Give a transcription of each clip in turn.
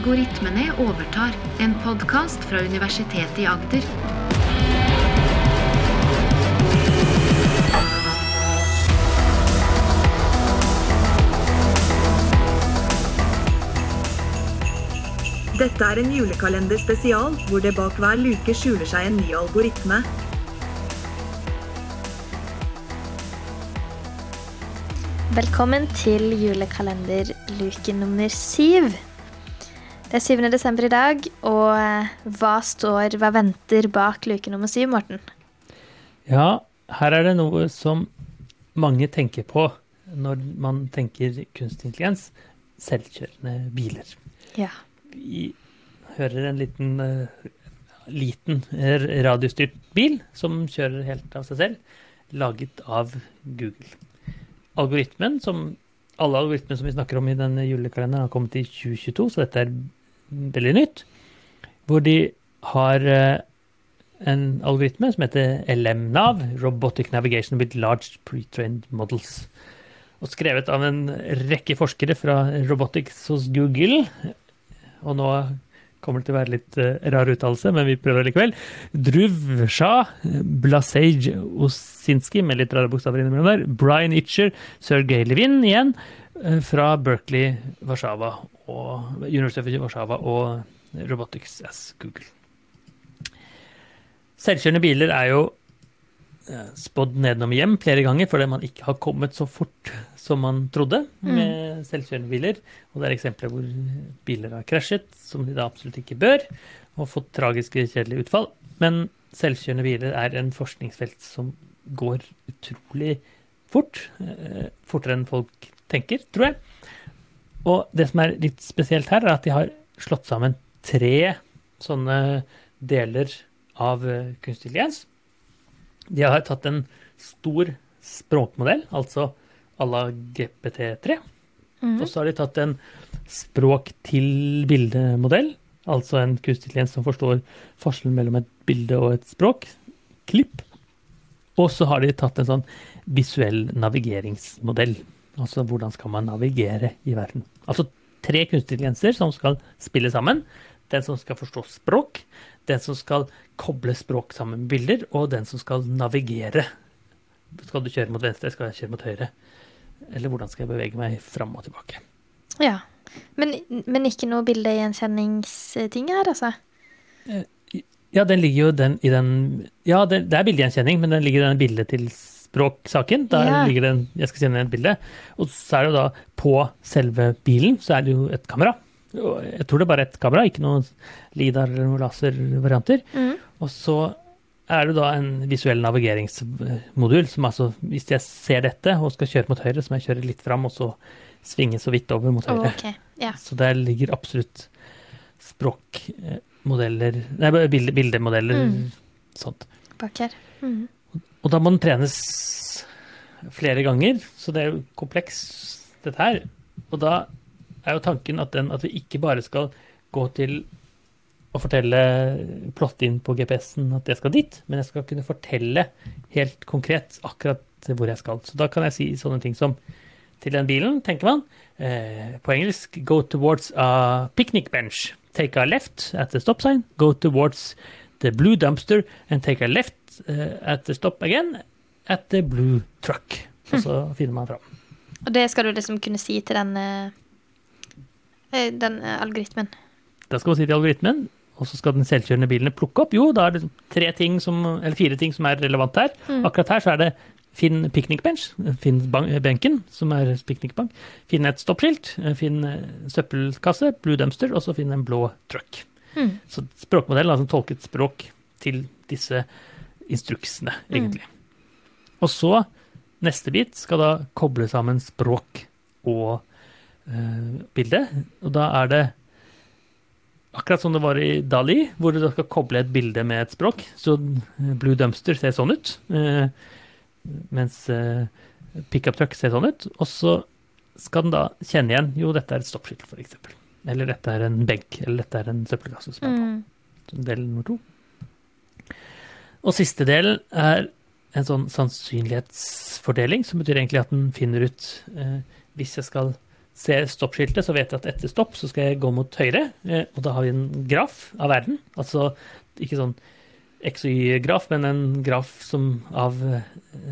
Algoritmene overtar, en podkast fra Universitetet i Agder. Dette er en julekalender spesial, hvor det bak hver luke skjuler seg en ny algoritme. Velkommen til julekalender luke nummer syv. Det er 7. desember i dag, og eh, hva står, hva venter bak luke nummer syv, Morten? Ja, her er det noe som mange tenker på når man tenker kunstig intelligens. Selvkjørende biler. Ja. Vi hører en liten, eh, liten radiostyrt bil som kjører helt av seg selv, laget av Google. Algoritmen, som alle algoritmer som vi snakker om i denne julekalenderen, har kommet i 2022, så dette er veldig nytt. Hvor de har eh, en algoritme som heter LMNAV, Robotic Navigation with Large Pre-trained Models. Og skrevet av en rekke forskere fra robotics hos Google. Og nå kommer det til å være litt uh, rar uttalelse, men vi prøver likevel. Druv Shah, Blasej Osinski, med litt rare bokstaver innimellom der. Brian Itcher, Sergej Levin igjen, uh, fra Berkeley, Warszawa og University of Warszawa og Robotics as Google. Selvkjørende biler er jo uh, spådd nedenom hjem flere ganger fordi man ikke har kommet så fort som man trodde med selvkjørende biler. Og det er eksempler hvor biler har krasjet, som de da absolutt ikke bør, og fått tragiske, kjedelige utfall. Men selvkjørende biler er en forskningsfelt som går utrolig fort. eh, Fortere enn folk tenker, tror jeg. Og det som er litt spesielt her, er at de har slått sammen tre sånne deler av eh, kunstig intelligens. De har tatt en stor språkmodell, altså à la GPT3. Og så har de tatt en språk-til-bilde-modell, altså en kunstig intelligens som forstår forskjellen mellom et bilde og et språk, klipp. Og så har de tatt en sånn visuell navigeringsmodell. Altså hvordan skal man navigere i verden. Altså tre kunstige intelligenser som skal spille sammen. Den som skal forstå språk, den som skal koble språk sammen med bilder, og den som skal navigere. Skal du kjøre mot venstre, skal jeg kjøre mot høyre? Eller hvordan skal jeg bevege meg fram og tilbake? ja. Men, men ikke noe bildegjenkjenningsting her, altså? Ja, den ligger jo den i den Ja, det, det er bildegjenkjenning, men den ligger i den bildet til språk-saken. Der Ja. ligger den Jeg skal sende et bilde. Og så er det jo da på selve bilen så er det jo et kamera. Jeg tror det er bare ett kamera, ikke noen LIDAR eller noen laservarianter. Mm. Og så er det da en visuell navigeringsmodul som altså, hvis jeg ser dette og skal kjøre mot høyre, så må jeg kjøre litt fram og så svinge så vidt over mot høyre. Okay. Ja. Så der ligger absolutt språkmodeller Nei, bildemodeller. Mm. Sånt. Bak her. Mm. Og da må den trenes flere ganger, så det er jo kompleks, dette her. Og da er jo tanken at, den, at vi ikke bare skal gå til å fortelle, plotte inn på GPS-en at jeg skal dit, men jeg skal kunne fortelle helt konkret akkurat hvor jeg skal. Så da kan jeg si sånne ting som til den bilen, tenker man. Eh, på engelsk go towards a picnic bench. Take a left at the stop sign. Go towards the blue dumpster and take a left eh, at stop again the blue truck. Og så finner man fram. Og det skal du liksom kunne si til den, eh, eh, den algoritmen? Det skal man si til algoritmen, og så skal den selvkjørende bilen plukke opp. Jo, da er det tre ting som, eller fire ting som er relevant her. Akkurat her så er det Finn piknikbench, finn benken, som er piknikbank. Finn et stoppskilt, finn søppelkasse, blue dumpster, og så finn en blå truck. Mm. Så språkmodellen har altså tolket språk til disse instruksene, egentlig. Og så, neste bit, skal da koble sammen språk og uh, bilde. Og da er det akkurat som det var i Dali, hvor du da skal koble et bilde med et språk. Så eh, Blue Dumpster ser sånn ut, uh, mens uh, Pickup Truck ser sånn ut. Og så skal den da kjenne igjen jo, dette er et stoppskilt, f.eks. Eller dette er en benk, eller dette er en søppelkasse som er på. Mm. Del nummer to. Og siste del er en sånn sannsynlighetsfordeling, som betyr egentlig at den finner ut eh, Hvis jeg skal se stoppskiltet, så vet jeg at etter stopp så skal jeg gå mot høyre. eh, Og da har vi en graf av verden. Altså ikke sånn X og Y-graf, men en graf som av eh,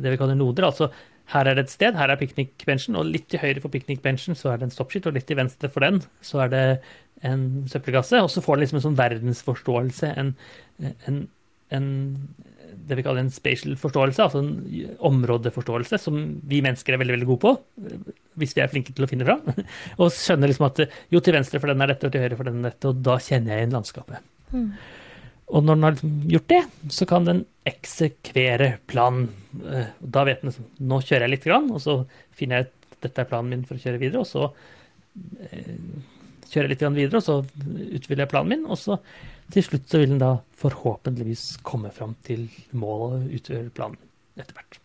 det vi kaller noder. Altså her er det et sted, her er piknikbenchen, og litt til høyre for piknikbenchen så er det en stoppskilt, og litt til venstre for den så er det en søppelkasse. Og så får det liksom en sånn verdensforståelse, en, en, en det vi kaller en spatial forståelse, altså en områdeforståelse, som vi mennesker er veldig veldig gode på, hvis vi er flinke til å finne fram. Og skjønner liksom at jo, til venstre for den er dette, og til høyre for den er dette, og da kjenner jeg igjen landskapet. Mm. Og når den har liksom gjort det, så kan den eksekvere planen. Eh, Da vet den liksom, nå kjører jeg litt, grann, og så finner jeg ut dette er planen min for å kjøre videre, og så eh, kjører jeg litt grann videre, og så utvider jeg planen min, og så til slutt så vil den da forhåpentligvis komme fram til målet utføre planen etter hvert.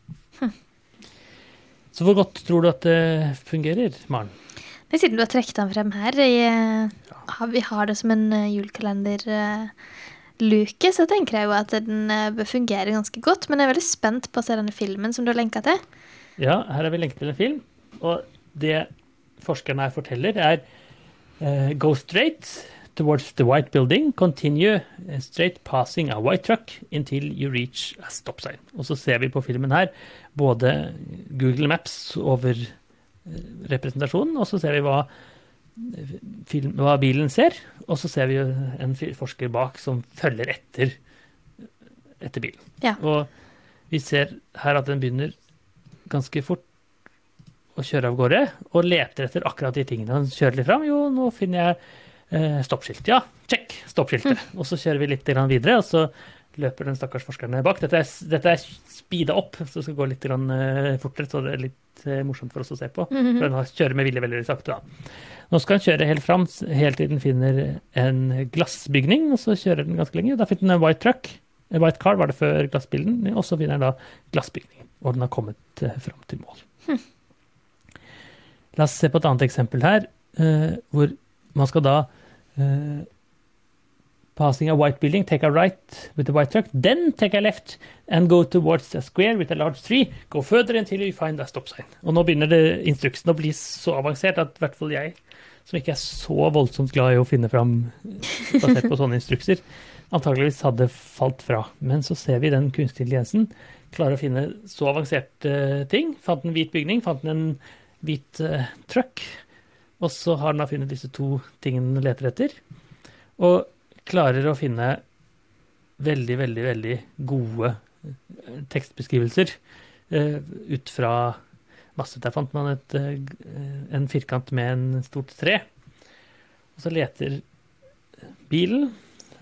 Så hvor godt tror du at det fungerer, Maren? Men siden du har trukket den frem her, i, eh, vi har det som en eh, julekalenderluke, så tenker jeg jo at den eh, bør fungere ganske godt. Men jeg er veldig spent på å se denne filmen som du har lenka til. Ja, her har vi lenket til en film, og det forskerne her forteller, er uh, Go straight towards the white building, continue eh, straight passing a white truck until you reach a stop sign. Og så ser vi på filmen her både Google Maps over eh, representasjonen, og så ser vi hva, eh, film, hva bilen ser, og så ser vi en forsker bak som følger etter, etter bilen. Ja. Og vi ser her at den begynner ganske fort å kjøre av gårde, og leter etter akkurat de tingene. Han kjører litt fram. Jo, nå finner jeg stoppskilt. Ja, check, stoppskiltet. Og så kjører vi litt videre, og så løper den stakkars forskeren bak. Dette er, dette er speeda opp, så det skal gå litt eh, fortere, så det er litt eh, morsomt for oss å se på. For den har- kjører med vilje veldig sakte. da. Nå skal den kjøre helt fram, helt til den finner en glassbygning, og så kjører den ganske lenge. Da finner den en white truck. En white car var det før glassbilen, og så finner den da glassbygning. Og den har kommet eh, fram til mål. La oss se på et annet eksempel her, eh, hvor man skal da uh, Passing a white building, take a right with a white truck, then take a left and go towards a square with a large tree. Go further until you find a stop sign. Og nå begynner det instruksen å bli så avansert at i hvert fall jeg, som ikke er så voldsomt glad i å finne fram basert på sånne instrukser, antageligvis hadde falt fra. Men så ser vi den kunstige intelligensen klare å finne så avanserte ting. Fant en hvit bygning, fant en hvit uh, truck, og så har den da funnet disse to tingene den leter etter. Og klarer å finne veldig, veldig, veldig gode eh, tekstbeskrivelser uh, ut fra masse. Der fant man et, eh, en firkant med en stort tre. Og så leter bilen,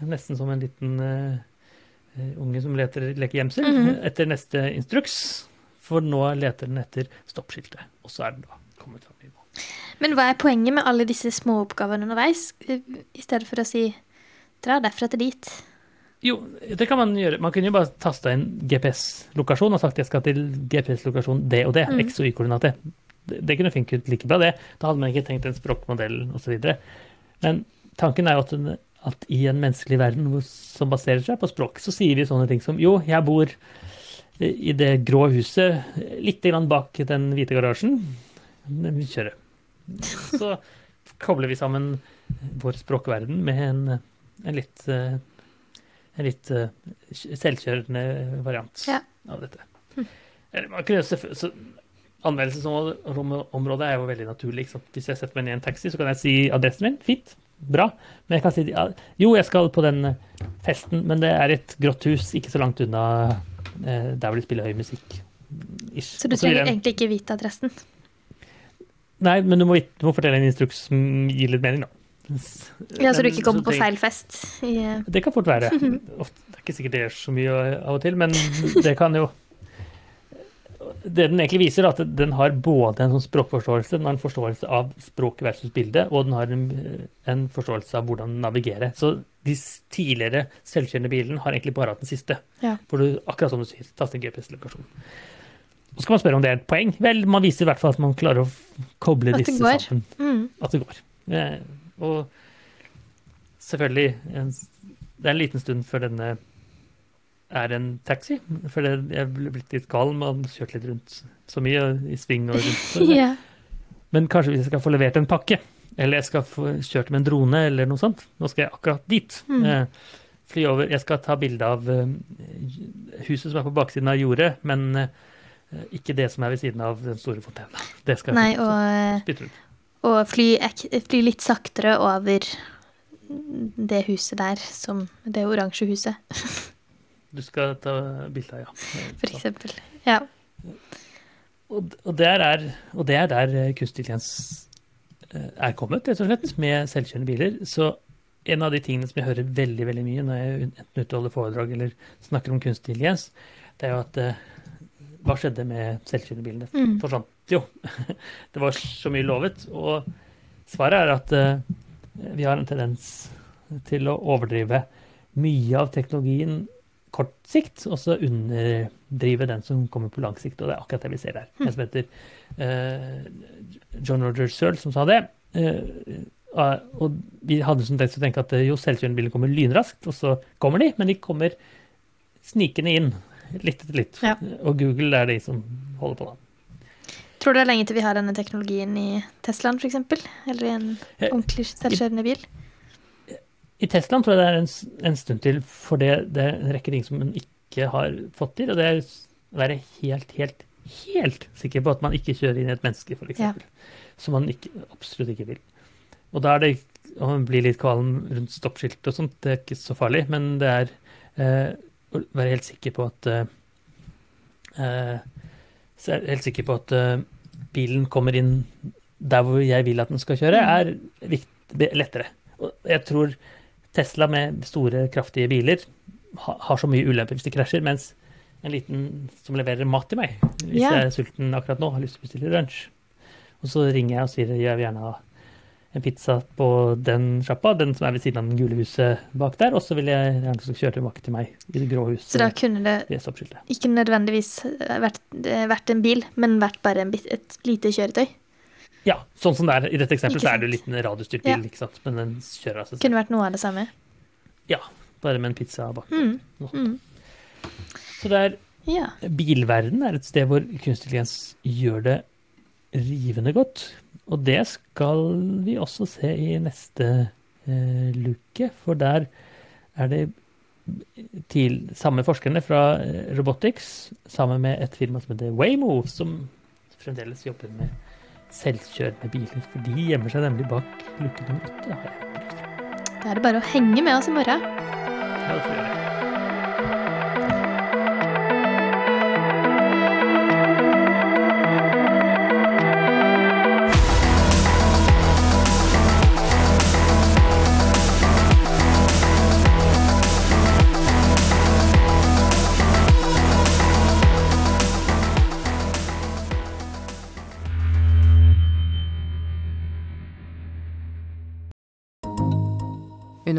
nesten som en liten eh, unge som leter, leker gjemsel, Mhm. etter neste instruks. For nå leter den etter stoppskiltet, og så er den da kommet fram i mål. Men hva er poenget med alle disse små oppgavene underveis, eh, i stedet for å si dra derfra til dit? Jo, det kan man gjøre. Man kunne jo bare tasta inn GPS-lokasjon og sagt jeg skal til GPS-lokasjon det og det, Mm. X- og Y-koordinater. Det, det kunne funket like bra, det. Da hadde man ikke tenkt en språkmodell osv. Men tanken er jo at, at i en menneskelig verden som baserer seg på språk, så sier vi sånne ting som jo, jeg bor i det grå huset litt grann bak den hvite garasjen. Vi kjører. Så kobler vi sammen vår språkverden med en, en litt, eh, en litt eh, selvkjørende variant Ja. av dette. Man kunne så Anvendelsesområdet er jo veldig naturlig. Hvis jeg setter meg ned i en taxi, så kan jeg si adressen min. Fint. Bra. Men jeg kan si jo, jeg skal på den eh, festen, men det er et grått hus ikke så langt unna der hvor de spiller høy musikk. Ish. Så du trenger egentlig ikke vite adressen? Nei, men du må, du må fortelle en instruks som gir litt mening, da. Ja, Så du ikke kommer på feil fest? I, eh, Det kan fort være. Ofte, det er ikke sikkert det gjør så mye av og til, men det kan jo Det den egentlig viser, er at den har både en sånn språkforståelse, den har en forståelse av språk versus bilde, og den har en, en forståelse av hvordan navigere. Så de tidligere selvkjørende bilene har egentlig bare hatt den siste. Ja. For du, akkurat som du sier, taster GPS-lokasjon. Så skal man spørre om det er et poeng. Vel, man viser i hvert fall at man klarer å koble disse sammen mm. at det går. Eh, og selvfølgelig en, Det er en liten stund før denne er en taxi. For det, jeg ble blitt litt gal ha kjørt litt rundt så mye i sving og rundt. Så ja. Men kanskje hvis jeg skal få levert en pakke, eller jeg skal få kjørt med en drone eller noe sånt. Nå skal jeg akkurat dit. Mm. Eh, fly over. Jeg skal ta bilde av eh, huset som er på baksiden av jordet, men eh, ikke det som er ved siden av den store fontenen. Det skal Nei, og, eh, og fly, fly litt saktere over det huset der, som det oransje huset, Du skal ta bilde av, ja. for eksempel. Ja. Og, og, der er, og det er der eh, kunstig intelligens eh, er kommet, rett og slett, med selvkjørende biler. Så en av de tingene som jeg hører veldig veldig mye når jeg enten utholder foredrag eller snakker om kunstig intelligens, det er jo at eh, hva skjedde med selvkjørende bilene? Mm. forsvant jo. Det var så mye lovet. Og svaret er at eh, vi har en tendens til å overdrive mye av teknologien kort sikt, og så underdrive den som kommer på lang sikt. Og det er akkurat det vi ser der. En som heter uh, John Roger Searle som sa det. Uh, og vi hadde som tenkt å tenke at jo, selvkjørende biler kommer lynraskt, og så kommer de, men de kommer snikende inn litt etter litt. Ja. Og Google er de som holder på da. Tror du det er lenge til vi har denne teknologien i Teslaen, f.eks.? Eller i en Eh, ordentlig selvkjørende bil? I Teslaen tror jeg det er en, en stund til, for det, det er en rekke ting som man ikke har fått til. Og det er å være helt, helt, helt sikker på at man ikke kjører inn i et menneske, f.eks. Ja. Som man ikke, absolutt ikke vil. Og da er det å bli litt kvalm rundt stoppskilt og sånt, det er ikke så farlig, men det er eh, være helt sikker på at uh, er helt sikker på at uh, bilen kommer inn der hvor jeg vil at den skal kjøre, er vikt- lettere. Og jeg tror Tesla med store, kraftige biler ha, har så mye ulemper hvis de krasjer, mens en liten som leverer mat til meg, hvis yeah. jeg er sulten akkurat nå, har lyst til å bestille lunsj, og så ringer jeg og sier jeg vil gjerne ha en pizza på den sjappa, den som er ved siden av den gule huset bak der, og så vil jeg gjerne kjøre tilbake til meg i det grå huset Så da kunne det ikke nødvendigvis vært, eh, vært en bil, men vært bare en, et lite kjøretøy? Ja, sånn som det er i dette eksempelet, så er det jo en liten radiostyrt bil, Ja. ikke sant, men den kjører av seg selv. Kunne vært noe av det samme? Ja, bare med en pizza bak. Mm. Mm. Så det er Ja. Bilverden er et sted hvor kunstig intelligens gjør det rivende godt. Og det skal vi også se i neste eh, luke, for der er det til samme forskerne fra eh, Robotics sammen med et firma som heter Waymo, som fremdeles jobber med selvkjørende biler. For de gjemmer seg nemlig bak luke nummer åtte. Da er det bare å henge med oss i morgen. Ja, det får vi gjøre.